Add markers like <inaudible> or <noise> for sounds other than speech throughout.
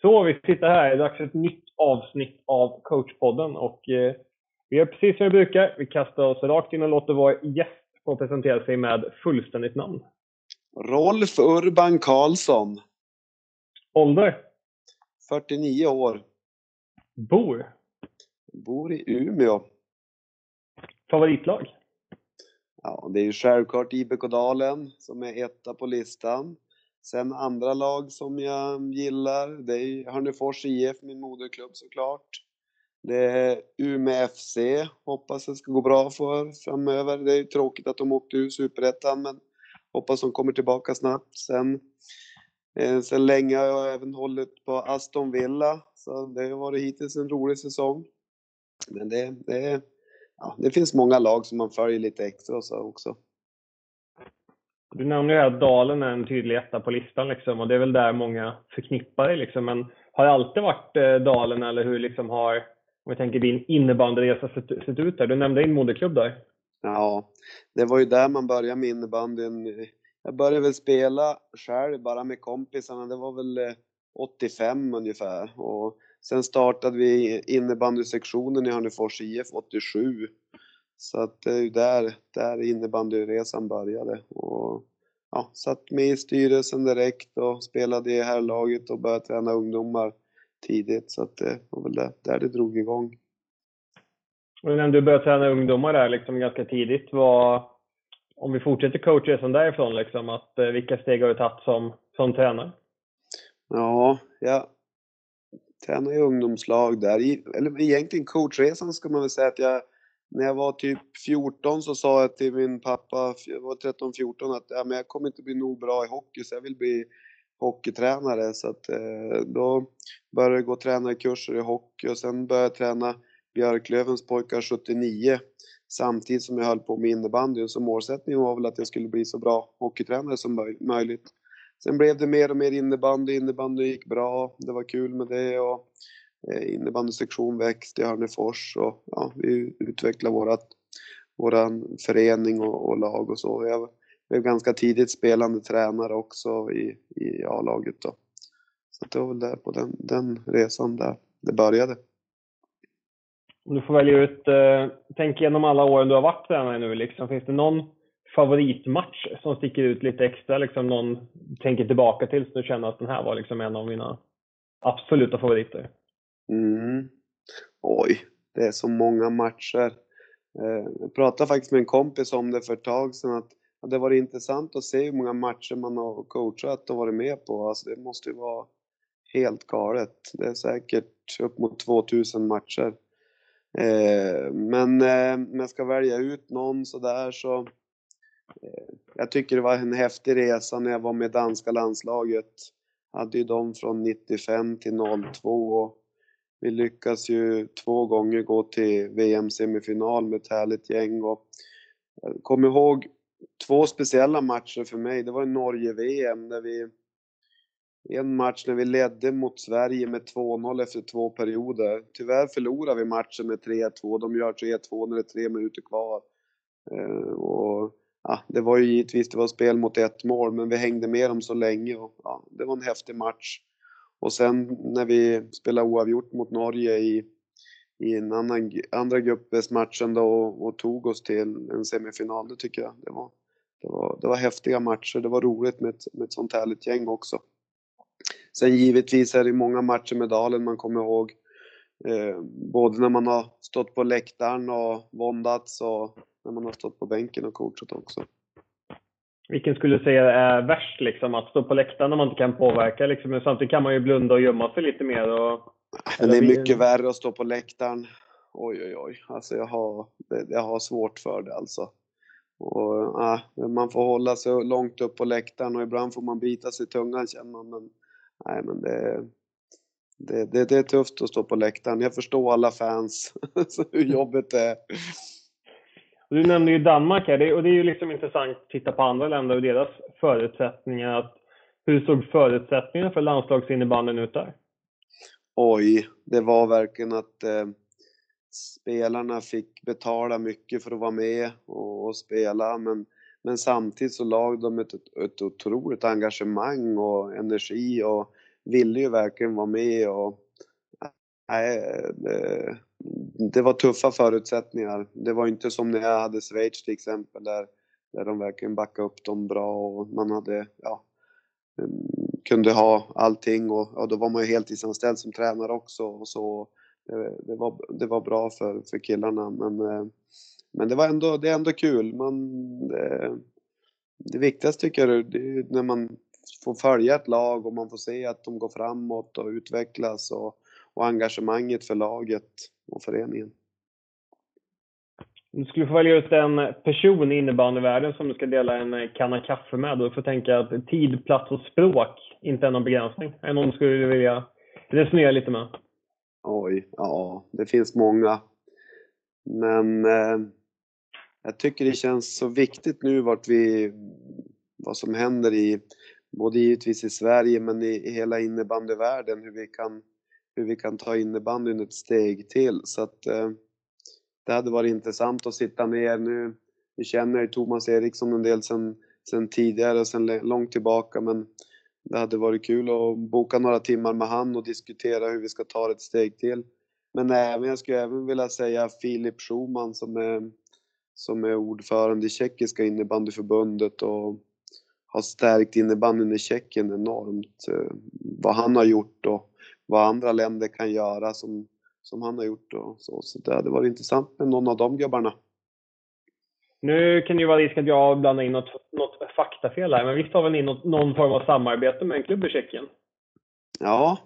Så, vi sitter här. Det är dags för ett nytt avsnitt av coachpodden och eh, vi gör precis som vi brukar. Vi kastar oss rakt in och låter vår gäst få presentera sig med fullständigt namn. Rolf Urban Karlsson. Ålder? 49 år. Bor? Bor i Umeå. Favoritlag? Ja, det är ju självklart IBK Dalen som är etta på listan. Sen andra lag som jag gillar, det är Hörnefors IF, min moderklubb såklart. Det är Umeå FC, hoppas det ska gå bra för framöver. Det är ju tråkigt att de åkte ur Superettan, men hoppas de kommer tillbaka snabbt. Sen, eh, sen länge har jag även hållit på Aston Villa, så det har varit hittills en rolig säsong. Men det, det, ja, det finns många lag som man följer lite extra så också. Du nämnde ju att Dalen är en tydlig etta på listan liksom, och det är väl där många förknippar dig. Liksom. Men har det alltid varit eh, Dalen eller hur liksom har, om vi tänker din innebandyresa sett, sett ut där? Du nämnde din moderklubb där. Ja, det var ju där man började med innebandyn. Jag började väl spela själv bara med kompisarna, det var väl eh, 85 ungefär. Och sen startade vi innebandysektionen i Hörnefors IF 87. Så att det är ju där, där innebandyresan började. Och, ja, satt med i styrelsen direkt och spelade i herrlaget och började träna ungdomar tidigt. Så att det var väl där, där det drog igång. Och när du började träna ungdomar där liksom ganska tidigt, vad, om vi fortsätter coachresan därifrån, liksom, att, eh, vilka steg har du tagit som, som tränare? Ja, jag tränade i ungdomslag där. eller egentligen coachresan ska man väl säga att jag när jag var typ 14 så sa jag till min pappa, jag var 13-14, att ja, men jag kommer inte bli nog bra i hockey så jag vill bli hockeytränare. Så att, eh, då började jag gå tränarkurser i hockey och sen började jag träna Björklövens pojkar 79 samtidigt som jag höll på med innebandy. Så målsättningen var väl att jag skulle bli så bra hockeytränare som möjligt. Sen blev det mer och mer innebandy, innebandy gick bra, det var kul med det och Eh, innebandysektion växte i Hörnefors och ja, vi utvecklade vårat, våran förening och, och lag och så. Jag blev ganska tidigt spelande tränare också i, i A-laget då. Så det var väl där på den, den resan där det började. Om du får välja ut, eh, tänk igenom alla åren du har varit tränare nu, liksom, finns det någon favoritmatch som sticker ut lite extra? Liksom någon tänker tillbaka till så du känner att den här var liksom en av mina absoluta favoriter? Mm. Oj, det är så många matcher. Eh, jag pratade faktiskt med en kompis om det för ett tag sedan att det var intressant att se hur många matcher man har coachat och varit med på. Alltså det måste ju vara helt galet. Det är säkert upp mot 2000 matcher. Eh, men eh, om jag ska välja ut någon sådär så jag tycker det var en häftig resa när jag var med danska landslaget. Jag Hade ju dem från 95 till 02 och vi lyckas ju två gånger gå till VM-semifinal med ett härligt gäng och eh, jag kommer ihåg två speciella matcher för mig. Det var i Norge-VM där vi en match när vi ledde mot Sverige med 2-0 efter två perioder. Tyvärr förlorade vi matchen med 3-2. De gör 3-2 när det är tre minuter kvar. Eh, och, ja, det var ju givetvis det var spel mot ett mål, men vi hängde med dem så länge. Och, ja, det var en häftig match. Och sen när vi spelade oavgjort mot Norge i, i en annan, andra gruppsmatchen då och, och, tog oss till en semifinal, det tycker jag. Det var, det var, det var häftiga matcher, det var roligt med ett, med ett sånt härligt gäng också. Sen givetvis är det många matcher med Dalen man kommer ihåg. Eh, både när man har stått på läktaren och våndats och när man har stått på bänken och coachat också. Vilken skulle du säga är värst? Liksom? Att stå på läktaren när man inte kan påverka. Liksom. Men samtidigt kan man ju blunda och gömma sig lite mer. Och... det är mycket värre att stå på läktaren. Oj, oj, oj. Alltså jag har, jag har svårt för det alltså. Och, äh, man får hålla sig långt upp på läktaren och ibland får man bita sig i tungan känner man. Men, nej, men det, det, det, det är tufft att stå på läktaren. Jag förstår alla fans, <laughs> hur jobbigt det är. Du nämnde ju Danmark här och det är ju liksom intressant att titta på andra länder och deras förutsättningar. hur såg förutsättningarna för landslagsinnebandyn ut där? Oj, det var verkligen att eh, spelarna fick betala mycket för att vara med och, och spela men, men samtidigt så lag de ett, ett otroligt engagemang och energi och ville ju verkligen vara med och nej, det, det var tuffa förutsättningar. Det var inte som när jag hade Schweiz till exempel där, där de verkligen backade upp dem bra och man hade, ja, mm, kunde ha allting och och då var man ju heltidsanställd som tränare också och så. Det, det, var, det var bra för, för killarna men, eh, men det var ändå, det är ändå kul. Man, det, det viktigaste tycker jag det är när man får följa ett lag och man får se att de går framåt och utvecklas och, och engagemanget för laget och föreningen. Du skulle få välja ut en person i innebandyvärlden som du ska dela en kanna kaffe med. Du får tänka att tid, plats och språk inte är någon begränsning. Är det någon du skulle vilja resonera lite med? Oj, ja, det finns många. Men eh, jag tycker det känns så viktigt nu vart vi, vad som händer i, både givetvis i Sverige men i, i hela innebandyvärlden, hur vi kan, hur vi kan ta innebandyn ett steg till. Så att eh, det hade varit intressant att sitta ner nu. Vi känner ju Thomas Eriksson en del sen, sen tidigare, sen långt tillbaka, men det hade varit kul att boka några timmar med han och diskutera hur vi ska ta ett steg till. Men även, jag skulle även vilja säga Filip Schumann som är, som är ordförande i Tjeckiska innebandyförbundet och har stärkt innebandyn i Tjeckien enormt. Eh, vad han har gjort och vad andra länder kan göra som, som han har gjort och så. Så det hade varit intressant med någon av de gubbarna. Nu kan det ju vara risk att jag blandar in något, något faktafel här, men visst har väl ni något, någon form av samarbete med en klubb i Tjeckien? Ja,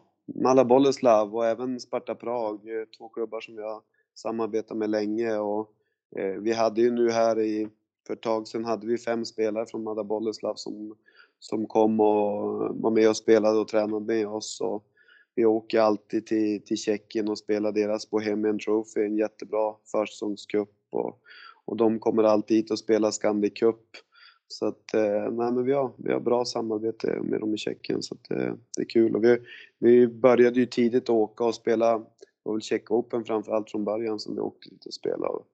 Mala Boleslav och även Sparta Prag, två klubbar som vi har samarbetat med länge och eh, vi hade ju nu här i, för ett tag sedan hade vi fem spelare från Mala Boleslav som, som kom och var med och spelade och tränade med oss och vi åker alltid till, till Tjeckien och spelar deras Bohemian Trophy, en jättebra försäsongscup och, och de kommer alltid hit och spelar Scandic Cup. Så att, eh, nej men vi har, vi har bra samarbete med dem i Tjeckien så att, det, det är kul. Och vi, vi började ju tidigt att åka och spela, det var väl Czech Open framförallt från början som vi åkte dit och spelade. Och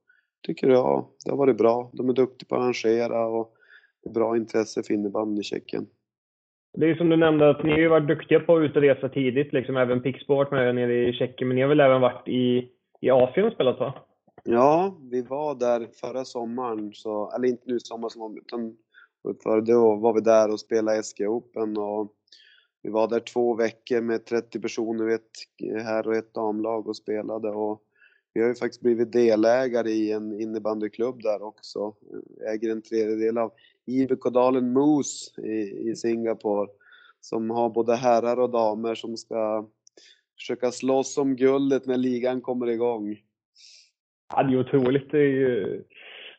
tycker ja, det har varit bra. De är duktiga på att arrangera och det är bra intresse för innebandy i Tjeckien. Det är som du nämnde att ni har ju varit duktiga på att ut och resa tidigt, liksom även varit med nere i Tjeckien, men ni har väl även varit i, i Asien och spelat va? Ja, vi var där förra sommaren, så, eller inte nu i sommar som var, utan för då var vi där och spelade SG Open och vi var där två veckor med 30 personer, ett här och ett damlag och spelade och vi har ju faktiskt blivit delägare i en innebandyklubb där också. Äger en tredjedel av IBK Dalen Moose i, i Singapore som har både herrar och damer som ska försöka slåss om guldet när ligan kommer igång. Ja, det är otroligt. Det är ju,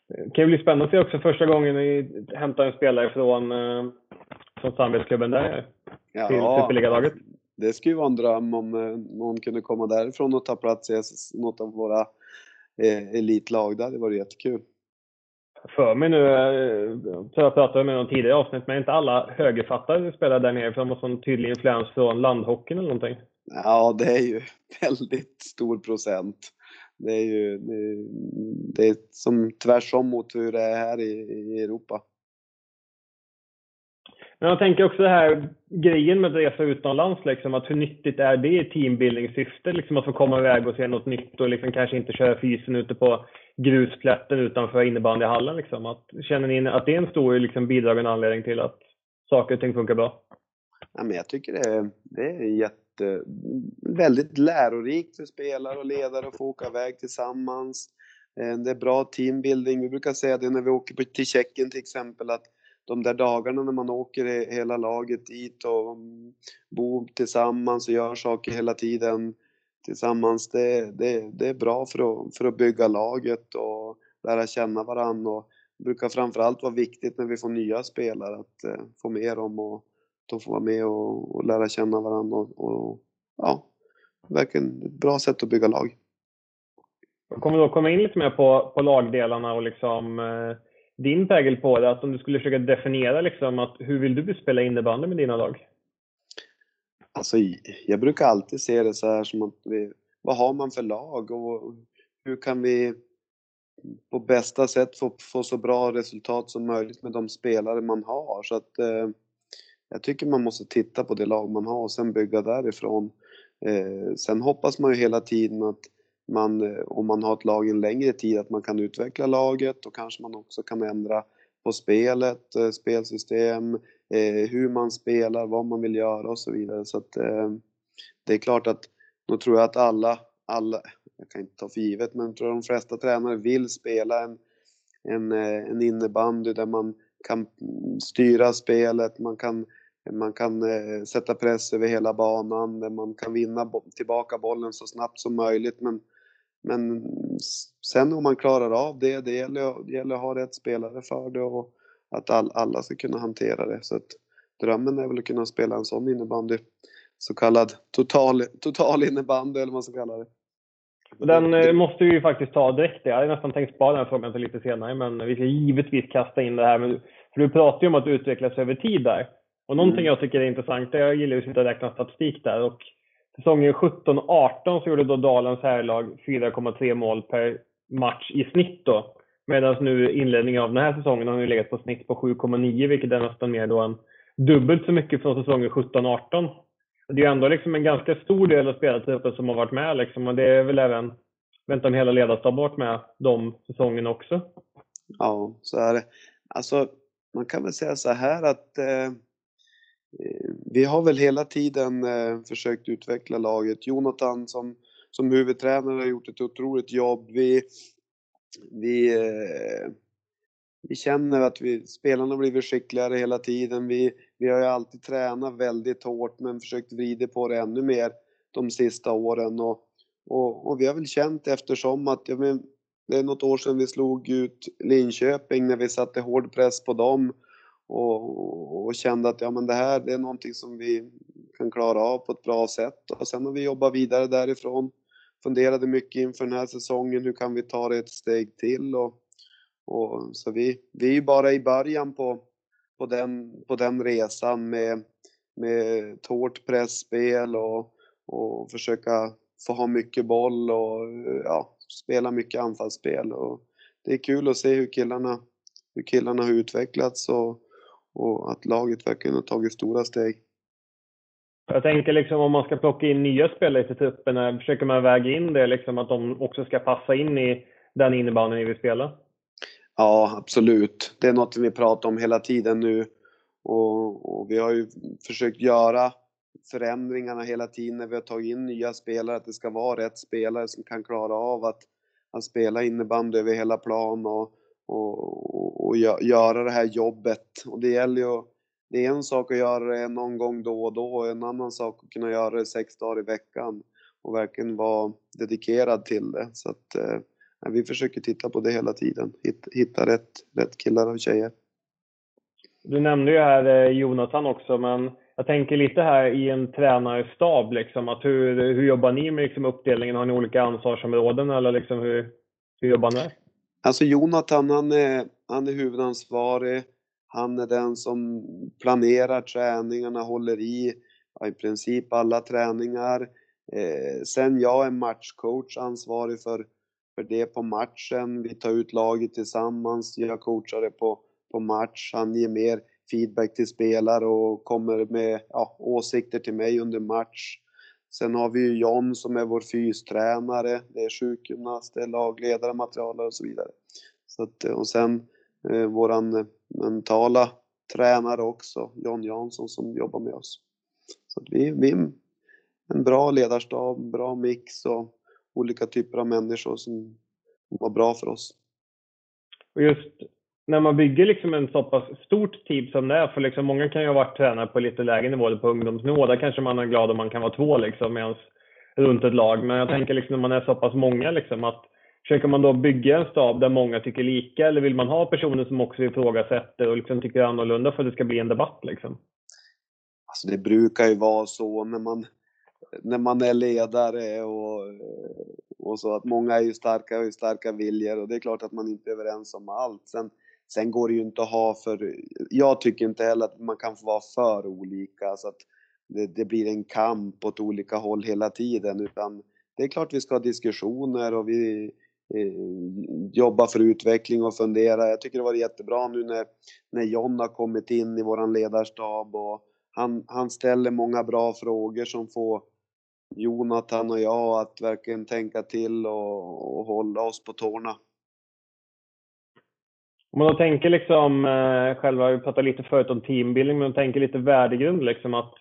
det kan ju bli spännande att se också första gången ni hämtar en spelare från, eh, från samarbetsklubben där ja, till Superligalaget. Det skulle ju vara en dröm om eh, någon kunde komma därifrån och ta plats i något av våra eh, elitlag. Det hade varit jättekul för mig nu, så jag pratade med någon tidigare avsnitt, men inte alla högerfattare spelar där nere för de har sån tydlig influens från landhockeyn eller någonting? Ja, det är ju <laughs> väldigt stor procent. Det är ju det, det är som tvärsom mot hur det är här i, i Europa. Men jag tänker också det här grejen med att resa utomlands, liksom, att hur nyttigt är det i teambuilding-syfte? Liksom, att få komma iväg och se något nytt och liksom, kanske inte köra fysen ute på grusplätten utanför innebandyhallen. Liksom. Att, känner ni att det är en stor liksom, bidragande anledning till att saker och ting funkar bra? Ja, men jag tycker det är, det är jätte, väldigt lärorikt för spelare och ledare att få åka iväg tillsammans. Eh, det är bra teambuilding. Vi brukar säga det när vi åker till Tjeckien till exempel att de där dagarna när man åker hela laget dit och mm, bor tillsammans och gör saker hela tiden tillsammans, det, det, det är bra för att, för att bygga laget och lära känna varandra. Och det brukar framförallt vara viktigt när vi får nya spelare att eh, få med dem och de får vara med och, och lära känna varandra. Och, och, ja, verkligen ett bra sätt att bygga lag. Jag kommer då komma in lite mer på, på lagdelarna och liksom eh, din prägel på det. Att om du skulle försöka definiera liksom att hur vill du spela innebandy med dina lag? Alltså, jag brukar alltid se det så här som att vi, vad har man för lag och hur kan vi på bästa sätt få, få så bra resultat som möjligt med de spelare man har. Så att, eh, jag tycker man måste titta på det lag man har och sen bygga därifrån. Eh, sen hoppas man ju hela tiden att man, eh, om man har ett lag en längre tid, att man kan utveckla laget och kanske man också kan ändra på spelet, eh, spelsystem, eh, hur man spelar, vad man vill göra och så vidare. Så att det är klart att, då tror jag att alla, alla, jag kan inte ta för givet, men jag tror de flesta tränare vill spela en, en, en innebandy där man kan styra spelet, man kan, man kan sätta press över hela banan, där man kan vinna tillbaka bollen så snabbt som möjligt. Men, men sen om man klarar av det, det gäller, det gäller att ha rätt spelare för det och att all, alla ska kunna hantera det. Så att drömmen är väl att kunna spela en sån innebandy. Så kallad total, total innebandy eller vad man ska kalla det. Den eh, måste vi ju faktiskt ta direkt. Jag hade nästan tänkt spara den frågan till lite senare, men vi ska givetvis kasta in det här. För du pratar ju om att utvecklas över tid där. Och någonting mm. jag tycker är intressant, jag gillar ju att sitta och räkna statistik där. Och säsongen 17-18 så gjorde då Dalens herrlag 4,3 mål per match i snitt då. Medan nu inledningen av den här säsongen har nu legat på snitt på 7,9 vilket är nästan mer då än dubbelt så mycket från säsongen 17-18 det är ju ändå liksom en ganska stor del av spelartruppen som har varit med liksom, och det är väl även, vänta om hela ledarstaben varit med de säsongerna också. Ja, så är det. Alltså, man kan väl säga så här att eh, vi har väl hela tiden eh, försökt utveckla laget. Jonathan som, som huvudtränare har gjort ett otroligt jobb. Vi, vi, eh, vi känner att vi, spelarna har blivit skickligare hela tiden. Vi, vi har ju alltid tränat väldigt hårt men försökt vrida på det ännu mer de sista åren. Och, och, och vi har väl känt eftersom att ja, men, det är något år sedan vi slog ut Linköping när vi satte hård press på dem och, och kände att ja, men det här det är någonting som vi kan klara av på ett bra sätt. Och sen har vi jobbat vidare därifrån. Funderade mycket inför den här säsongen, hur kan vi ta det ett steg till? Och, och, så vi, vi är ju bara i början på, på, den, på den resan med, med ett hårt pressspel och, och försöka få ha mycket boll och ja, spela mycket anfallsspel. Och det är kul att se hur killarna, hur killarna har utvecklats och, och att laget verkligen har tagit stora steg. Jag tänker liksom om man ska plocka in nya spelare till truppen, försöker man väga in det liksom att de också ska passa in i den innebandyn ni vill spela? Ja, absolut. Det är något vi pratar om hela tiden nu. Och, och, vi har ju försökt göra förändringarna hela tiden när vi har tagit in nya spelare, att det ska vara rätt spelare som kan klara av att, att spela innebandy över hela plan och, och, och göra det här jobbet. Och det gäller ju det är en sak att göra det någon gång då och då, en annan sak att kunna göra det sex dagar i veckan och verkligen vara dedikerad till det. Så att, eh, vi försöker titta på det hela tiden, hitta rätt, rätt killar och tjejer. Du nämnde ju här eh, Jonathan också, men jag tänker lite här i en tränarstab, liksom, att hur, hur jobbar ni med liksom, uppdelningen? Har ni olika ansvarsområden eller liksom, hur, hur jobbar ni? Alltså Jonathan, han är, han är huvudansvarig. Han är den som planerar träningarna, håller i ja, i princip alla träningar. Eh, sen jag är matchcoach, ansvarig för för det på matchen. Vi tar ut laget tillsammans, jag coachar det på, på match. Han ger mer feedback till spelare och kommer med ja, åsikter till mig under match. Sen har vi ju John som är vår fystränare, det är sjukgymnast, det är lagledare, materialare och så vidare. Så att, och sen eh, våran eh, mentala tränare också, John Jansson som jobbar med oss. Så att vi, vi är en bra ledarstab, bra mix och olika typer av människor som var bra för oss. Och just när man bygger liksom en så pass stort team som det är, för liksom många kan ju ha varit tränare på lite lägre nivå, eller på ungdomsnivå, där kanske man är glad om man kan vara två liksom, medans, runt ett lag. Men jag tänker liksom när man är så pass många, liksom, att försöker man då bygga en stab där många tycker lika, eller vill man ha personer som också ifrågasätter och liksom tycker annorlunda för att det ska bli en debatt? Liksom? Alltså det brukar ju vara så när man när man är ledare och, och så att många är ju starka och starka viljor och det är klart att man inte är överens om allt. Sen, sen går det ju inte att ha för, jag tycker inte heller att man kan få vara för olika så att det, det blir en kamp åt olika håll hela tiden utan det är klart vi ska ha diskussioner och vi Eh, jobba för utveckling och fundera. Jag tycker det var jättebra nu när, när John har kommit in i våran ledarstab och han, han ställer många bra frågor som får Jonathan och jag att verkligen tänka till och, och hålla oss på tårna. Om man då tänker liksom, eh, själva, vi pratade lite förut om teambuilding, men om man tänker lite värdegrund liksom att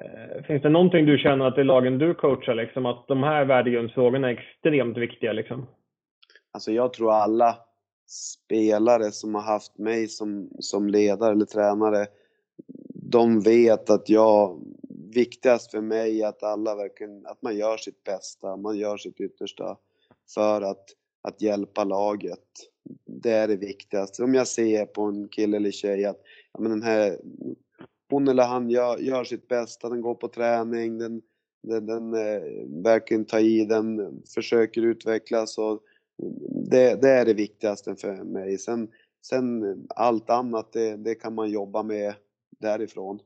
eh, Finns det någonting du känner att i lagen du coachar liksom att de här värdegrundsfrågorna är extremt viktiga liksom? Alltså jag tror alla spelare som har haft mig som, som ledare eller tränare, de vet att jag, viktigast för mig är att alla verkligen, att man gör sitt bästa, man gör sitt yttersta för att, att hjälpa laget. Det är det viktigaste. Om jag ser på en kille eller tjej att ja, men den här, hon eller han gör, gör sitt bästa, den går på träning, den, den, den eh, verkligen tar i, den försöker utvecklas och det, det, är det viktigaste för mig. Sen, sen allt annat, det, det kan man jobba med därifrån.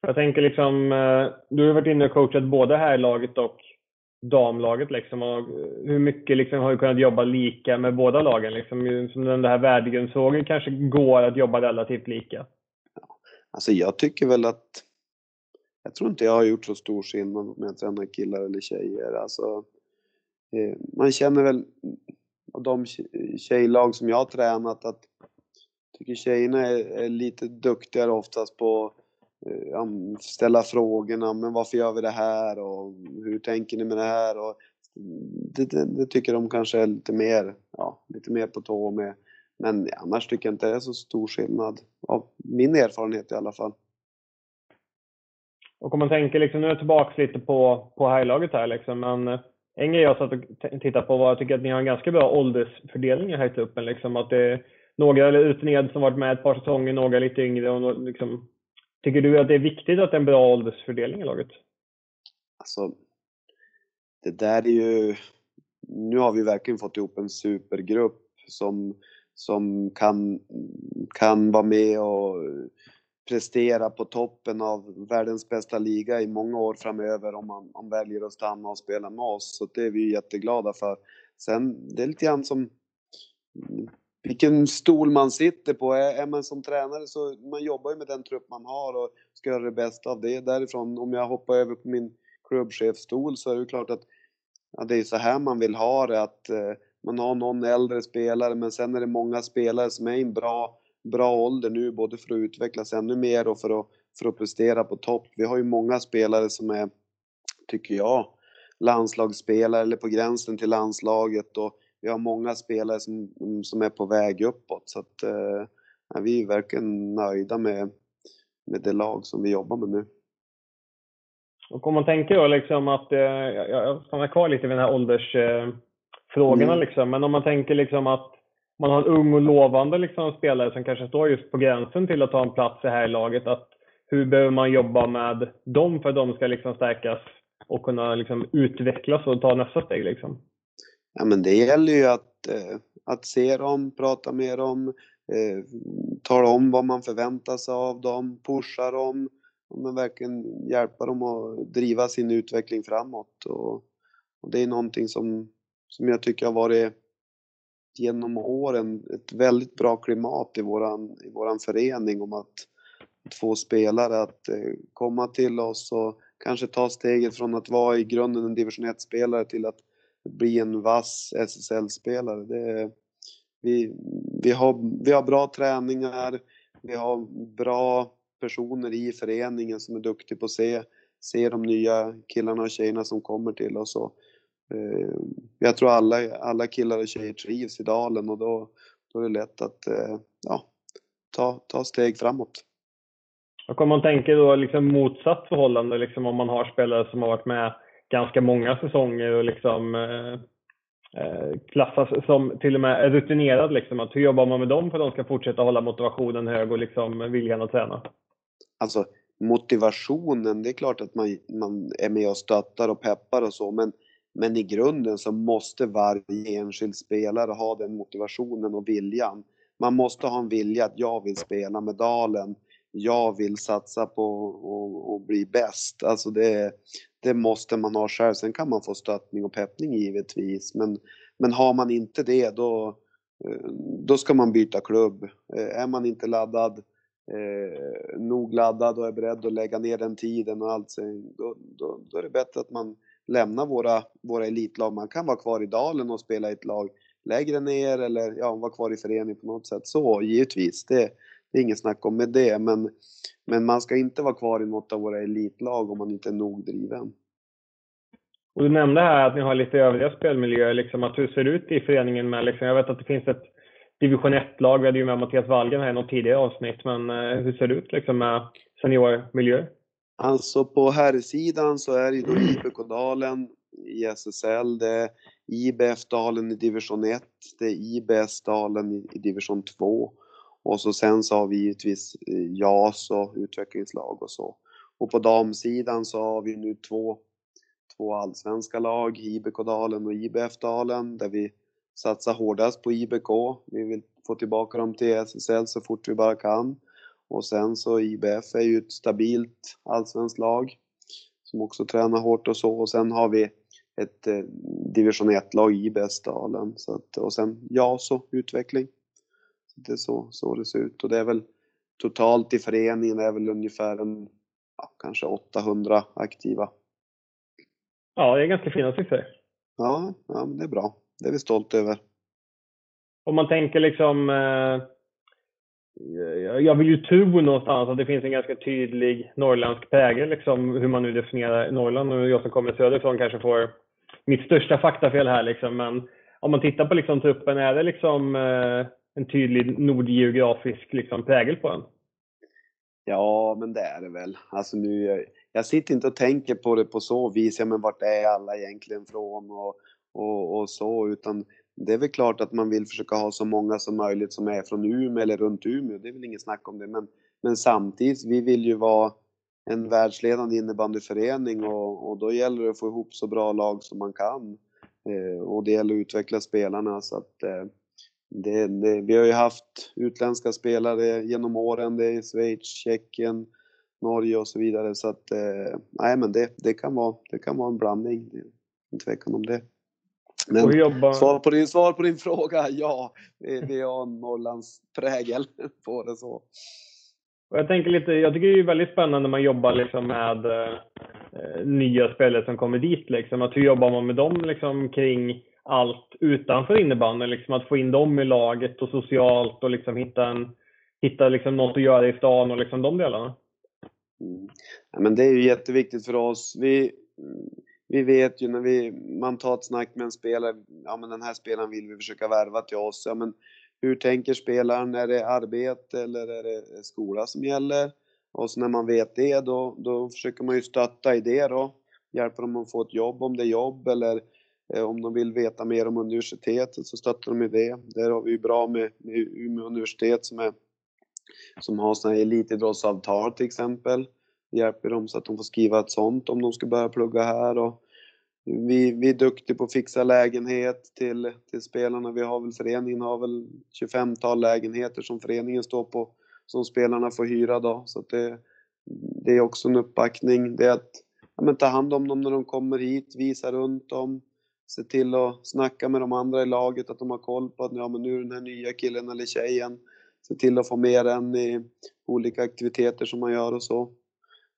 Jag tänker liksom, eh, du har varit inne och coachat både här laget och damlaget liksom. Och hur mycket liksom har du kunnat jobba lika med båda lagen? Liksom, som den här värdegrundsfrågan kanske går att jobba relativt lika? Alltså jag tycker väl att jag tror inte jag har gjort så stor skillnad om jag tränar killar eller tjejer. Alltså, eh, Eh, man känner väl av de tjejlag som jag har tränat att jag tycker tjejerna är, är lite duktigare oftast på eh, att ställa frågorna, men varför gör vi det här och hur tänker ni med det här? Och det, det, det tycker de kanske är lite mer, ja, lite mer på tå med. Men annars tycker jag inte det är så stor skillnad, av min erfarenhet i alla fall. Och om man tänker, liksom, nu är jag tillbaka lite på, på herrlaget här liksom, men eh, en grej jag satt och tittade på var att jag tycker att ni har en ganska bra åldersfördelning i här truppen. Liksom, att det är några rutinerade som varit med ett par säsonger, några lite yngre och liksom, Tycker du att det är viktigt att det är en bra åldersfördelning i laget? Alltså, det där är ju... Nu har vi verkligen fått ihop en supergrupp som, som kan, kan vara med och prestera på toppen av världens bästa liga i många år framöver om man om väljer att stanna och spela med oss. Så det är vi jätteglada för. Sen, det är lite grann som vilken stol man sitter på. Är, man som tränare så man jobbar ju med den trupp man har och ska göra det bästa av det. Därifrån, om jag hoppar över på min klubbchefstol så är det klart att ja, det är så här man vill ha det. Att eh, man har någon äldre spelare men sen är det många spelare som är i en bra, bra ålder nu både för att utvecklas ännu mer och för att, för att prestera på topp. Vi har ju många spelare som är, tycker jag, landslagsspelare eller på gränsen till landslaget och vi har många spelare som, som är på väg uppåt så att eh, vi är verkligen nöjda med, med det lag som vi jobbar med nu. Och om man tänker då liksom att, eh, jag stannar kvar lite vid den här åldersfrågorna eh, liksom, men om man tänker liksom att man har en ung och lovande liksom, spelare som kanske står just på gränsen till att ta en plats i här laget, att hur behöver man jobba med dem för att de ska liksom stärkas och kunna liksom utvecklas och ta nästa steg liksom? Ja, men det gäller ju att, eh, att se dem, prata med dem, eh, tala om vad man förväntar sig av dem, pusha dem, men verkligen hjälpa dem att driva sin utveckling framåt. Och, och det är någonting som, som jag tycker har varit genom åren ett väldigt bra klimat i våran, i våran förening om att, få spelare att eh, komma till oss och kanske ta steget från att vara i grunden en division 1-spelare till att bli en vass SSL-spelare. Det, vi, vi, har, vi har bra träningar, vi har bra personer i föreningen som är duktiga på att se, se de nya killarna och tjejerna som kommer till oss. Och, jag tror alla, alla killar och tjejer trivs i dalen och då, då är det lätt att eh, ja, ta, ta steg framåt. Och om man tänker då liksom motsatt förhållande, liksom om man har spelare som har varit med ganska många säsonger och liksom eh, eh, klassas som till och med rutinerad. Liksom. Att hur jobbar man med dem för att de ska fortsätta hålla motivationen hög och liksom viljan att träna? Alltså motivationen, det är klart att man, man är med och stöttar och peppar och så, men, men i grunden så måste varje enskild spelare ha den motivationen och viljan. Man måste ha en vilja att jag vill spela med Dalen jag vill satsa på att bli bäst. Alltså det, det måste man ha själv. Sen kan man få stöttning och peppning givetvis. Men, men har man inte det då, eh, då ska man byta klubb. Eh, är man inte laddad eh, nog laddad och är beredd att lägga ner den tiden och allt, då, då, då är det bättre att man lämna våra, våra elitlag. Man kan vara kvar i dalen och spela i ett lag lägre ner eller ja, vara kvar i förening på något sätt. Så givetvis, det, det är inget snack om med det. Men, men man ska inte vara kvar i något av våra elitlag om man inte är nog driven. Och du nämnde här att ni har lite övriga spelmiljöer. Liksom, att hur ser det ut i föreningen? Med, liksom, jag vet att det finns ett division 1-lag. Vi hade ju med Mattias Wallgren här i något tidigare avsnitt. Men eh, hur ser det ut liksom, med seniormiljöer? Alltså på herrsidan så är det ju då IBK Dalen i SSL, det är IBF Dalen i division 1, det är IBS Dalen i, division 2 och så sen så har vi givetvis eh, JAS och utvecklingslag och så. Och på damsidan så har vi nu två, två allsvenska lag, IBK Dalen och IBF Dalen, där vi satsar hårdast på IBK. Vi vill få tillbaka dem till SSL så fort vi bara kan. Och sen så IBF är ju ett stabilt allsvenskt lag som också tränar hårt och så. Och sen har vi ett eh, division 1-lag i Bästdalen. Så att, och sen JAS och utveckling. Så det är så, så det ser ut. Och det är väl totalt i föreningen är väl ungefär en, ja, kanske 800 aktiva. Ja, det är ganska fina siffror. Ja, ja det är bra. Det är vi stolta över. Om man tänker liksom eh Eh, jag vill ju tro någonstans att det finns en ganska tydlig norrländsk prägel, liksom, hur man nu definierar Norrland. Och jag som kommer söderifrån kanske får mitt största faktafel här. Liksom. Men om man tittar på liksom, truppen, är det liksom, eh, en tydlig nordgeografisk liksom, prägel på den? Ja, men det är det väl. Alltså nu, eh, jag sitter inte och tänker på det på så vis, ja men vart är alla egentligen från och, och, och så, utan det är väl klart att man vill försöka ha så många som möjligt som är från Umeå eller runt Umeå, det är väl inget snack om det. Men, men samtidigt, vi vill ju vara en världsledande innebandyförening och, och då gäller det att få ihop så bra lag som man kan. Eh, och det gäller att utveckla spelarna så att eh, det, det, vi har ju haft utländska spelare genom åren, det är Schweiz, Tjeckien, Norge och så vidare. Så att, eh, nej men det, det, kan vara, det kan vara en blandning, det är inte tvekan om det. Men svar, på din, svar på din fråga, ja. Vi, vi har en Norrlands prägel <laughs> på det så. Och jag tänker lite, jag tycker det är väldigt spännande när man jobbar liksom med eh, nya spelare som kommer dit. Liksom. Att hur jobbar man med dem liksom, kring allt utanför innebandyn? Liksom, att få in dem i laget och socialt och liksom hitta, en, hitta liksom något att göra i stan och liksom de delarna. Mm. Ja, men det är ju jätteviktigt för oss. Vi, vi vet ju när vi, man tar ett snack med en spelare, ja men den här spelaren vill vi försöka värva till oss. Ja, men hur tänker spelaren? Är det arbete eller är det skola som gäller? Och så när man vet det då, då försöker man ju stötta i det då. Hjälpa dem att få ett jobb om det är jobb eller eh, om de vill veta mer om universitetet så stöttar de i det. Där har vi ju bra med, med Umeå universitet som, är, som har sådana här elitidrottsavtal till exempel. Hjälper dem så att de får skriva ett sånt om de ska börja plugga här. Och vi, vi är duktiga på att fixa lägenhet till, till spelarna. Vi har väl, föreningen har väl 25-tal lägenheter som föreningen står på som spelarna får hyra då. Så det, det är också en uppbackning. Det är att ja, men ta hand om dem när de kommer hit, visa runt dem, se till att snacka med de andra i laget, att de har koll på att ja, men nu är den här nya killen eller tjejen. Se till att få med den i olika aktiviteter som man gör och så.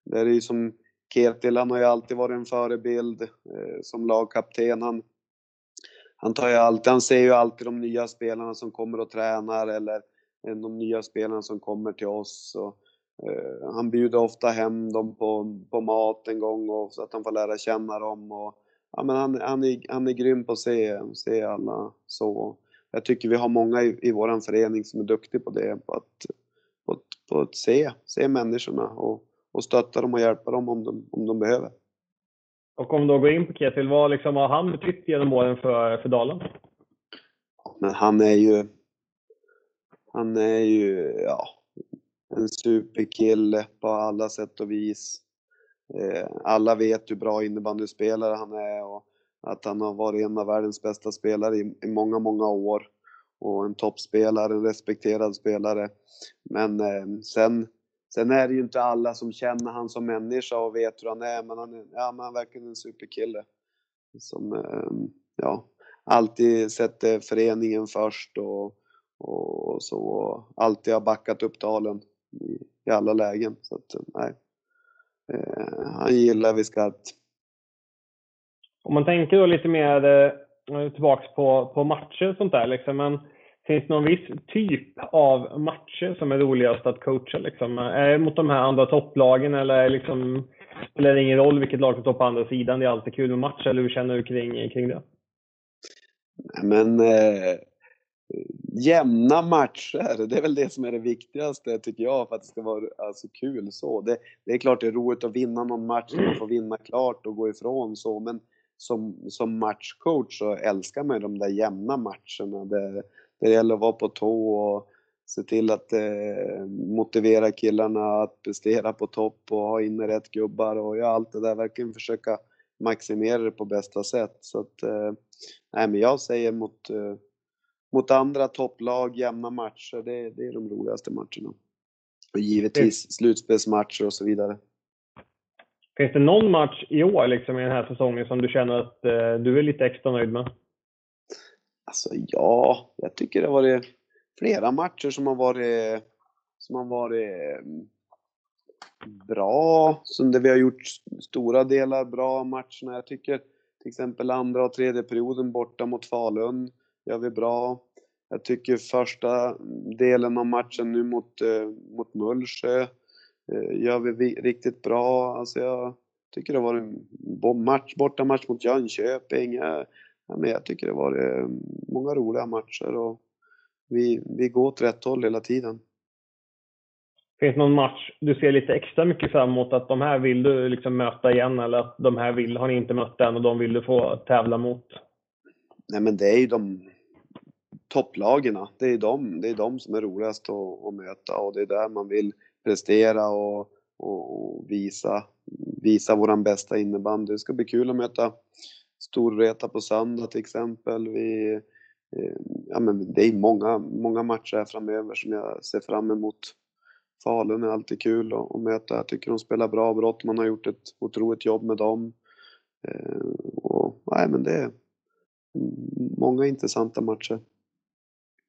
Det är ju som Ketil, han har ju alltid varit en förebild eh, som lagkapten. Han, han, tar ju alltid, han ser ju alltid de nya spelarna som kommer och tränar eller eh, de nya spelarna som kommer till oss. Och, eh, han bjuder ofta hem dem på, på mat en gång och, så att de får lära känna dem. Och, ja, men han, han, är, han är grym på att se, se alla så. Jag tycker vi har många i, i vår förening som är duktiga på det, på att, på, på att se, se människorna. Och, och stötta dem och hjälpa dem om de, om de behöver. Och om du går in på Ketil, vad liksom har han betytt genom åren för, för Dalen? Men han är ju, han är ju, ja, en superkille på alla sätt och vis. Eh, alla vet hur bra innebandyspelare han är och att han har varit en av världens bästa spelare i, i många, många år. Och en toppspelare, en respekterad spelare. Men eh, sen Sen är det ju inte alla som känner han som människa och vet hur han är, men han är, ja, men han är verkligen en superkille. Som ehm, ja, alltid sätter föreningen först och, och så. Alltid har backat upp Dalen i, i alla lägen. Så att, nej. Eh, han gillar vi skarpt. Om man tänker då lite mer eh, tillbaks på, på matcher och sånt där, liksom, men finns det någon viss typ av matcher som är roligast att coacha? Liksom? Är det mot de här andra topplagen eller liksom, spelar det ingen roll vilket lag som står på andra sidan? Det är alltid kul med match, eller hur känner du kring, kring det? Men eh, jämna matcher, det är väl det som är det viktigaste tycker jag för att det ska vara alltså, kul så. Det, det är klart det är roligt att vinna någon match man får vinna klart och gå ifrån så, men som, som matchcoach så älskar man ju de där jämna matcherna. Där, det gäller att vara på tå och se till att eh, motivera killarna att prestera på topp och ha inne rätt gubbar och göra allt det där. Verkligen försöka maximera det på bästa sätt. Så att, eh, nej men jag säger mot, eh, mot andra topplag, jämna matcher, det, det är de roligaste matcherna. Och givetvis slutspelsmatcher och så vidare. Finns det någon match i år liksom, i den här säsongen som du känner att eh, du är lite extra nöjd med? Alltså ja, jag tycker det har varit flera matcher som har varit, som har varit mm, bra, som där vi har gjort stora delar bra matcherna. Jag tycker till exempel andra och tredje perioden borta mot Falun gör vi bra. Jag tycker första mm, delen av matchen nu mot, eh, mot Mullsjö eh, gör vi riktigt bra. Alltså jag tycker det har varit en match, borta match mot Jönköping. Jag, men jag tycker det varit eh, många roliga matcher och vi, vi går åt rätt håll hela tiden. Finns det någon match du ser lite extra mycket fram emot att de här vill du liksom möta igen eller att de här vill, har ni inte mött än och de vill du få tävla mot? Nej men det är ju de topplagen. Det är de, det är de som är roligast att, att möta och det är där man vill prestera och, och, visa, visa våran bästa innebandy. Det ska bli kul att möta Storvreta på söndag till exempel. Vi, eh, ja, men det är många, många matcher här framöver som jag ser fram emot. Falun är alltid kul att, att möta. Jag tycker de spelar bra. Brottman har gjort ett otroligt jobb med dem. Eh, och, nej, men det är många intressanta matcher.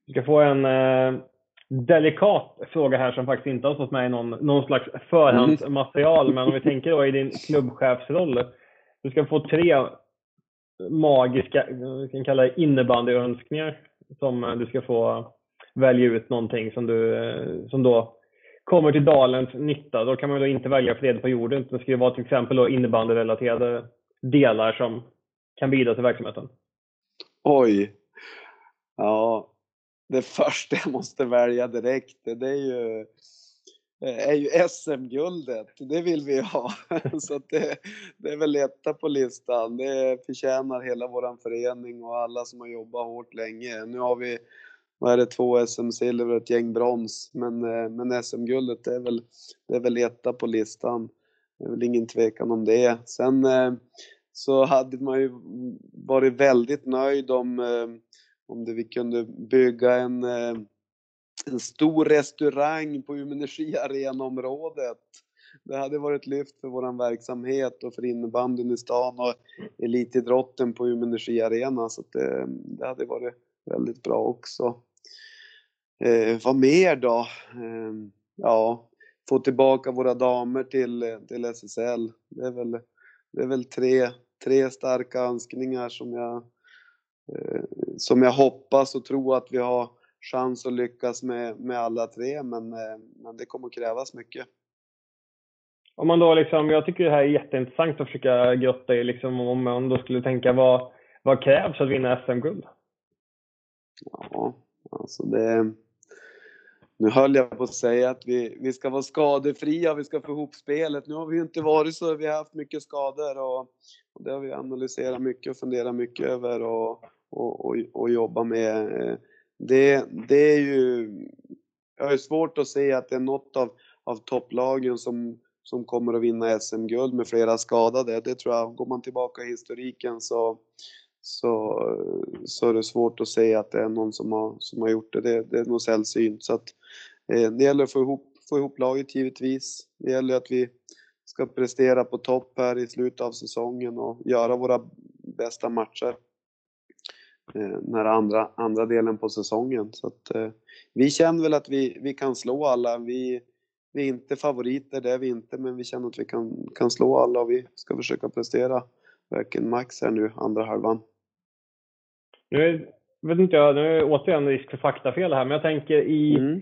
Vi ska få en eh, delikat fråga här som faktiskt inte har stått med i någon, någon slags förhandsmaterial. Mm. Men om vi tänker då i din klubbchefsroll. Du ska få tre magiska, vi kan kalla det innebandyönskningar som eh, du ska få välja ut någonting som, du, eh, som då kommer till dalens nytta. Då kan man då inte välja fred på jorden. Det ska vara till exempel då innebandyrelaterade delar som kan bidra till verksamheten. Oj. Ja, det första jag måste välja direkt, det är ju Eh, är ju SM-guldet. Det vill vi ha. <laughs> Så det, det, är väl etta på listan. Det förtjänar hela vår förening och alla som har jobbat hårt länge. Nu har vi vad är det, två SM-silver och ett gäng brons. Men, eh, men SM-guldet är väl, det är väl etta på listan. Det är väl ingen tvekan om det. Sen eh, så hade man ju varit väldigt nöjd om, om det vi kunde bygga en en stor restaurang på Umeå Energi Arenaområdet. Det hade varit lyft för vår verksamhet och för innebandyn i stan och elitidrotten på Umeå Energi Arena så det, eh, det, hade varit väldigt bra också. Eh, vad mer då? Eh, ja, få tillbaka våra damer till, till SSL. Det är väl, det är väl tre, tre starka önskningar som jag, eh, som jag hoppas och tror att vi har chans att lyckas med, med alla tre, men, eh, men det kommer att krävas mycket. Om man då liksom, jag tycker det här är jätteintressant att försöka grotta i, liksom, om man då skulle tänka vad, vad krävs för att vinna SM-guld? Ja, alltså det... Nu höll jag på att säga att vi, vi ska vara skadefria, vi ska få ihop spelet. Nu har vi ju inte varit så, vi har haft mycket skador och, och det har vi analyserat mycket och funderat mycket över och, och, och, och jobbat med. Det, det är ju... Jag har svårt att se att det är något av, av topplagen som, som kommer att vinna SM-guld med flera skadade. Det tror jag, går man tillbaka i historiken så, så, så är det svårt att se att det är någon som har, som har gjort det. Det, det är nog sällsynt. Så att, eh, det gäller att få ihop, få ihop laget givetvis. Det gäller att vi ska prestera på topp här i slutet av säsongen och göra våra bästa matcher. Eh, den här andra, andra delen på säsongen. Så att, eh, vi känner väl att vi, vi kan slå alla. Vi, vi är inte favoriter, det är vi inte, men vi känner att vi kan, kan slå alla och vi ska försöka prestera verkligen max här nu, andra halvan. Nu vet inte jag, nu är det återigen risk för faktafel här, men jag tänker i mm.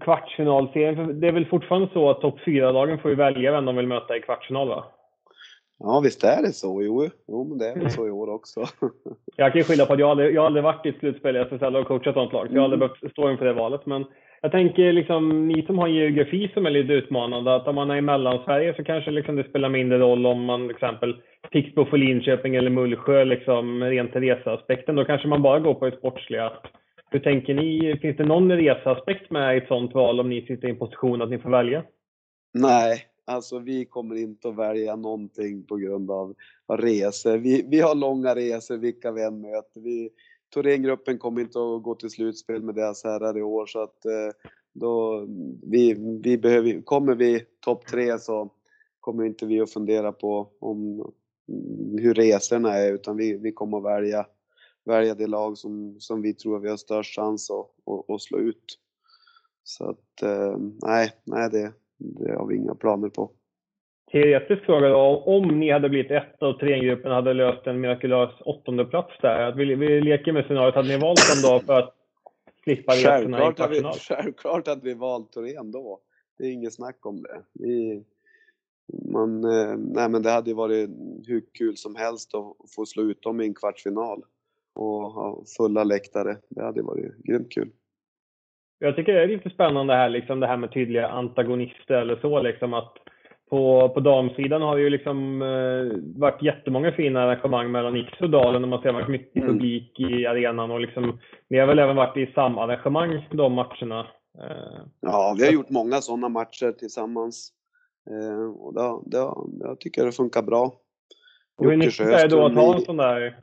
kvartsfinalserien, det är väl fortfarande så att topp 4-lagen får välja vem de vill möta i kvartsfinal va? Ja, visst är det så. Jo, jo men det är väl så i år också. <laughs> jag kan ju skylla på att jag aldrig, jag har aldrig varit i ett slutspel i SSL och coachat sånt lag, så jag har aldrig mm. behövt stå inför det valet. Men jag tänker liksom, ni som har en geografi som är lite utmanande, att om man är i Mellansverige så kanske liksom det spelar mindre roll om man till exempel Pixbo för Linköping eller Mullsjö, liksom rent reseaspekten. Då kanske man bara går på det sportsliga. Hur tänker ni? Finns det någon reseaspekt med i ett sånt val om ni sitter i en position att ni får välja? Nej, alltså vi kommer inte att välja någonting på grund av resor. Vi, vi har långa resor vilka vi än möter. Vi, Thorengruppen kommer inte att gå till slutspel med deras herrar i år så att eh, då, vi, vi behöver, kommer vi topp tre så kommer inte vi att fundera på om, hur resorna är utan vi, vi kommer att välja, välja det lag som, som vi tror vi har störst chans att, att, att slå ut. Så att eh, nej, nej det, det har vi inga planer på. Teoretisk fråga då, om ni hade blivit etta och treengruppen hade löst en mirakulös åttonde plats där. Vi, vi leker med scenariot, hade ni valt dem då för att slippa resorna i? Självklart hade vi valt Torén då. Det är inget snack om det. Vi, man, eh, nej men det hade ju varit hur kul som helst att få slå ut dem i en kvartsfinal och ha fulla läktare. Det hade varit grymt kul. Jag tycker det är lite spännande här, liksom det här med tydliga antagonister eller så, liksom att på, på damsidan har det ju liksom eh, varit jättemånga fina arrangemang mellan X och Dalen och man ser varit mycket mm. publik i arenan och liksom, ni har väl även varit i samma arrangemang de matcherna? Eh, ja, vi har gjort många sådana matcher tillsammans. Eh, och det, det, jag tycker det funkar bra. Hur nyttigt är det då att ha en sån där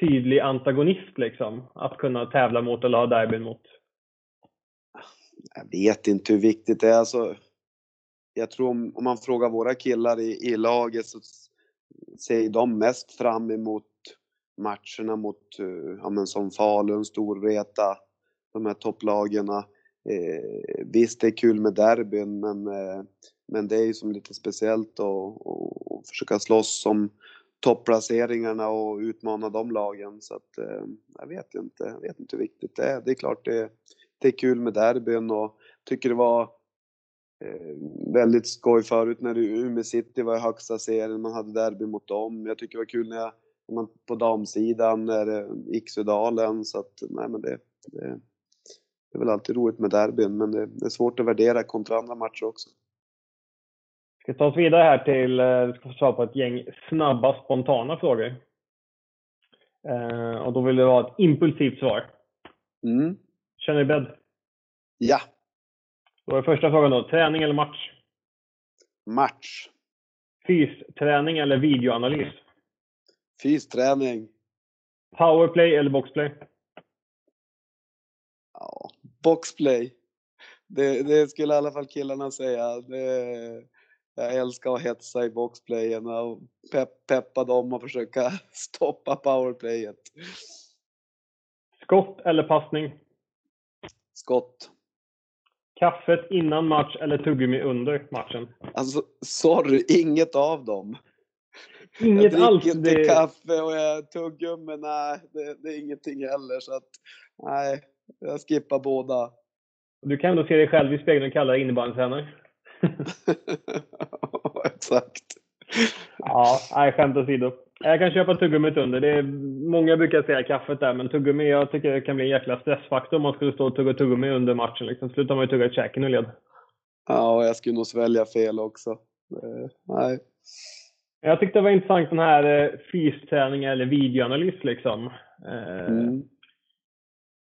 tydlig antagonist liksom? Att kunna tävla mot eller ha derbyn mot? Jag vet inte hur viktigt det är. Alltså, jag tror om, om man frågar våra killar i, i laget så ser de mest fram emot matcherna mot, eh, ja men som Falun, Storvreta, de här topplagen. Eh, visst, det är kul med derbyn, men, eh, men det är ju som lite speciellt att, att försöka slåss om topplaceringarna och utmana de lagen. Så att, eh, jag vet inte, jag vet inte hur viktigt det är. Det är klart det, det är kul med derbyn och tycker det var eh, väldigt skoj förut när Umeå City var i högsta serien, man hade derby mot dem. Jag tycker det var kul när jag, man, på damsidan, när det Iksuedalen, så att nej men det, det, det är väl alltid roligt med derbyn, men det, det är svårt att värdera kontra andra matcher också. Vi ska ta oss vidare här till, eh, vi ska få svara på ett gäng snabba, spontana frågor. Eh, och då vill du ha ett impulsivt svar. Mm. Känner du beredd? Ja. Då är första frågan då, träning eller match? Match. Fysträning eller videoanalys? Fysträning. Powerplay eller boxplay? Ja, boxplay. Det, det skulle i alla fall killarna säga. Det, jag älskar att hetsa i boxplayen och pepp, peppa dem och försöka <laughs> stoppa powerplayet. Skott eller passning? Skott. Kaffet innan match eller tuggummi under matchen? Alltså, sorry, inget av dem. Inget jag dricker alls, inte det... kaffe och jag tuggummi, nej, det, det, är ingenting heller. Så att, nej, jag skippar båda. Du kan ändå se dig själv i spegeln och kalla dig innebandytränare. <laughs> Exakt. Ja, nej, skämt åsido. Jag kan köpa tuggummit under. Det är, många brukar säga kaffet där, men tuggummi, jag tycker det kan bli en jäkla stressfaktor om man skulle stå och tugga tuggummi under matchen. Liksom. Slutar man ju tugga käken ur led. Ja, jag skulle nog svälja fel också. Eh, nej. Jag tyckte det var intressant den här eh, fysträning eller videoanalys liksom. Eh, mm.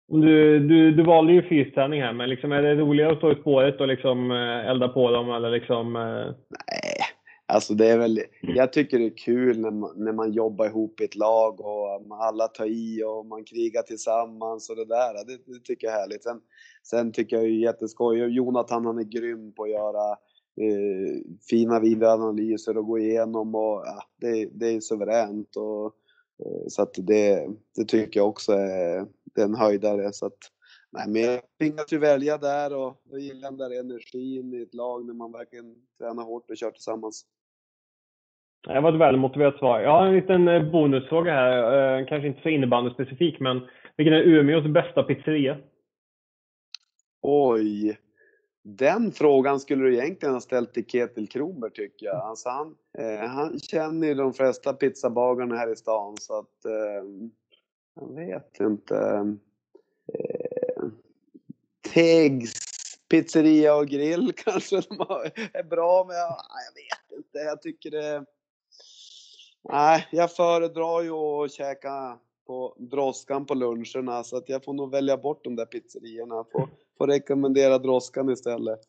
Du, du, du valde ju fysträning här, men liksom, är det roligare att stå i spåret och liksom eh, elda på dem eller liksom? Nej, alltså det är väl, jag tycker det är kul när man, när man jobbar ihop i ett lag och alla tar i och man krigar tillsammans och det där. Det, det tycker jag är härligt. Sen, sen tycker jag det är jätteskoj. Jonathan han är grym på att göra eh, fina videoanalyser och gå igenom och ja, det, det är suveränt. Och, eh, så att det, det tycker jag också är, det är en höjdare. Så att, nej, men jag tvingas ju välja där och då gillar jag den där energin i ett lag när man verkligen tränar hårt och kör tillsammans. Det var ett välmotiverat svar. Jag har en liten eh, bonusfråga här. Eh, kanske inte så innebandy specifik, men vilken är Umeås bästa pizzeria? Oj! Den frågan skulle du egentligen ha ställt till Ketil Kromer tycker jag. Alltså han, eh, han känner ju de flesta pizzabagarna här i stan så att eh, jag vet inte. Eh, Tegs pizzeria och grill <laughs> kanske de är bra med. Jag vet inte. Jag tycker det Nej, jag föredrar ju att käka på droskan på luncherna så att jag får nog välja bort de där pizzerierna. Får, får rekommendera droskan istället.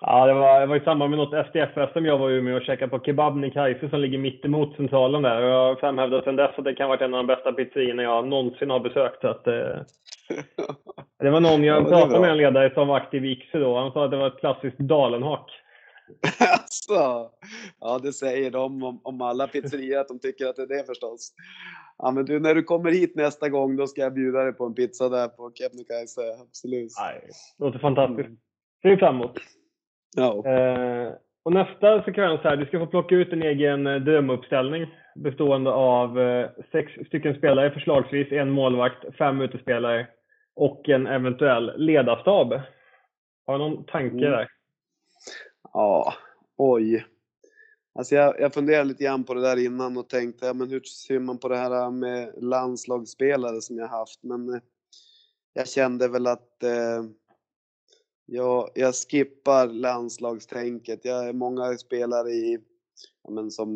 Ja, det var, det var i samband med något SDF som jag var i Umeå och käkade på Kebab Kajse som ligger mitt emot centralen där. Och jag har framhävdat sedan dess att det kan ha varit en av de bästa pizzerierna jag någonsin har besökt. Så att, eh, <laughs> det var någon jag ja, pratade med en ledare som var aktiv i Ikse då. Han sa att det var ett klassiskt Dalenhak. <laughs> alltså, ja det säger de om, om alla pizzerior att de tycker att det är det förstås. Ja men du, när du kommer hit nästa gång då ska jag bjuda dig på en pizza där på Kebnekaise, absolut. Nej, det låter fantastiskt. Mm. Ser fram emot. Ja. Eh, och nästa sekvens här, du ska få plocka ut en egen eh, drömuppställning bestående av eh, sex stycken spelare, förslagsvis en målvakt, fem utespelare och en eventuell ledarstab. Har du någon tanke mm. där? Ja, oj. Alltså jag, jag funderade lite grann på det där innan och tänkte, ja, men hur ser man på det här med landslagsspelare som jag haft? Men eh, jag kände väl att eh, jag, jag skippar landslagstänket. Jag är många spelare i, ja, men som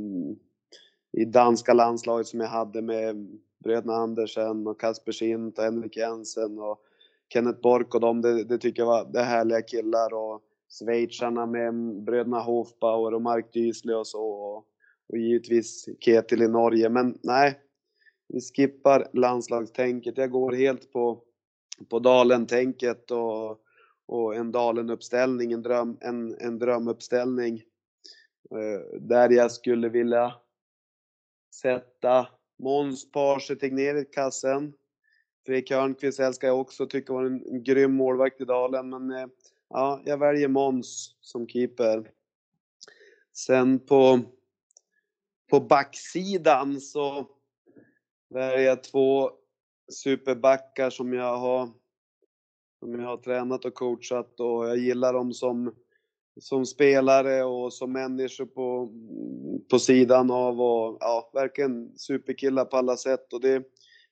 i danska landslaget som jag hade med bröderna Andersen och Kasper Schint och Henrik Jensen och Kenneth Bork och dem. Det, det tycker jag var det härliga killar och schweizarna med bröderna Hofbauer och Mark Dysle och så. Och, och givetvis Ketil i Norge. Men nej, vi skippar landslagstänket. Jag går helt på, på Dalen-tänket och, och en Dalen-uppställning, en, dröm, en, en drömuppställning. Eh, där jag skulle vilja sätta Måns Parse Tegnér i kassen. Fredrik Hörnqvist älskar jag också, tycker var en, en grym målvakt i Dalen. Men eh, ja, jag väljer Måns som keeper. Sen på, på backsidan så väljer jag två superbackar som jag har som jag har tränat och coachat och jag gillar dem som, som spelare och som människor på, på sidan av och ja, verkligen superkillar på alla sätt och det är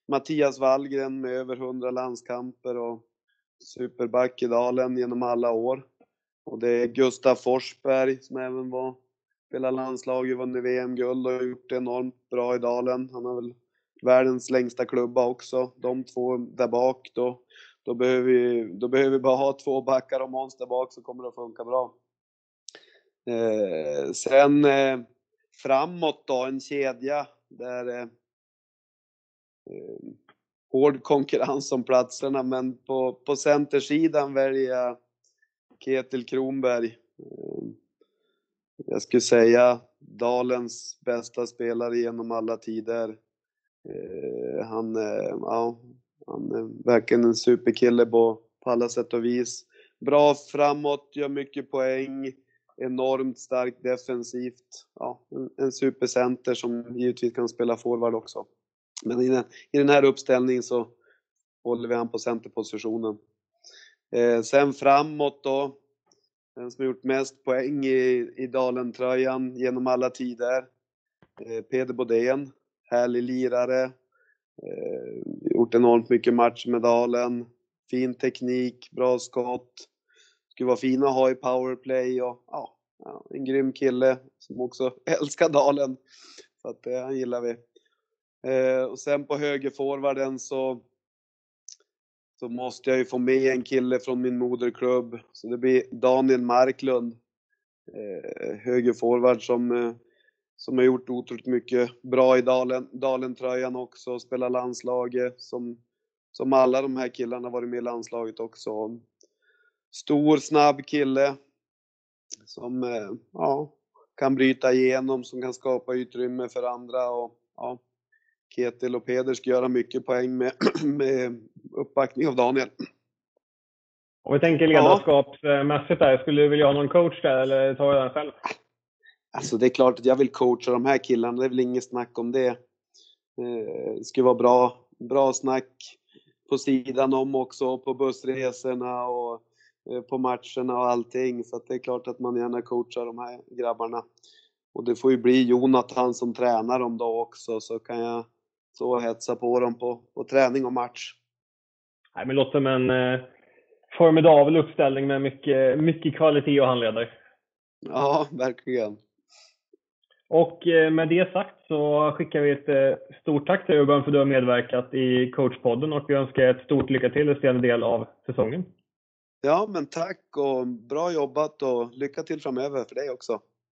Mattias Wallgren med över 100 landskamper och superback i dalen genom alla år. Och det är Gustav Forsberg som även var Spelar landslaget, vunnit VM-guld och gjort det enormt bra i dalen. Han har väl världens längsta klubba också. De två där bak då, då behöver vi, då behöver vi bara ha två backar och Måns där bak så kommer det att funka bra. Eh, sen eh, framåt då, en kedja där eh, eh hård konkurrens om platserna, men på, på centersidan väljer jag Ketil Kronberg. Ehm, jag skulle säga Dalens bästa spelare genom alla tider. Ehm, han, eh, ja, han är verkligen en superkille på, på alla sätt och vis. Bra framåt, gör mycket poäng, enormt stark defensivt. Ja, en, en supercenter som givetvis kan spela forward också. Men i den, i den här uppställningen så håller vi han på centerpositionen. Eh, sen framåt då, den som har gjort mest poäng i, i Dalen-tröjan genom alla tider. Eh, Peder Bodén, härlig lirare. Eh, gjort enormt mycket match med Dalen. Fin teknik, bra skott. Skulle vara fin att ha i powerplay och ja, ja en grym kille som också <laughs> älskar Dalen. Så att eh, han gillar vi. Eh, och sen på högerforwarden så, så måste jag ju få med en kille från min moderklubb. Så det blir Daniel Marklund, eh, högerforward som, eh, som har gjort otroligt mycket bra i Dalen, Dalen-tröjan också, spelar landslaget som, som alla de här killarna varit med i landslaget också. Stor, snabb kille som eh, ja, kan bryta igenom, som kan skapa utrymme för andra och ja, Ketil och Peder ska göra mycket poäng med, <clears throat> med uppbackning av Daniel. Om vi tänker ledarskapsmässigt där, skulle du vilja ha någon coach där eller tar du den själv? Alltså det är klart att jag vill coacha de här killarna, det är väl inget snack om det. Eh, det skulle vara bra, bra snack på sidan om också, på bussresorna och eh, på matcherna och allting. Så det är klart att man gärna coachar de här grabbarna. Och det får ju bli Jonathan som tränar dem då också, så kan jag så hetsa på dem på, på träning och match. Nej, men låter som en eh, formidabel uppställning med mycket, mycket kvalitet och handledare. Ja, verkligen. Och eh, med det sagt så skickar vi ett eh, stort tack till Urban för att du har medverkat i coachpodden och vi önskar ett stort lycka till i resterande del av säsongen. Ja, men tack och bra jobbat och lycka till framöver för dig också.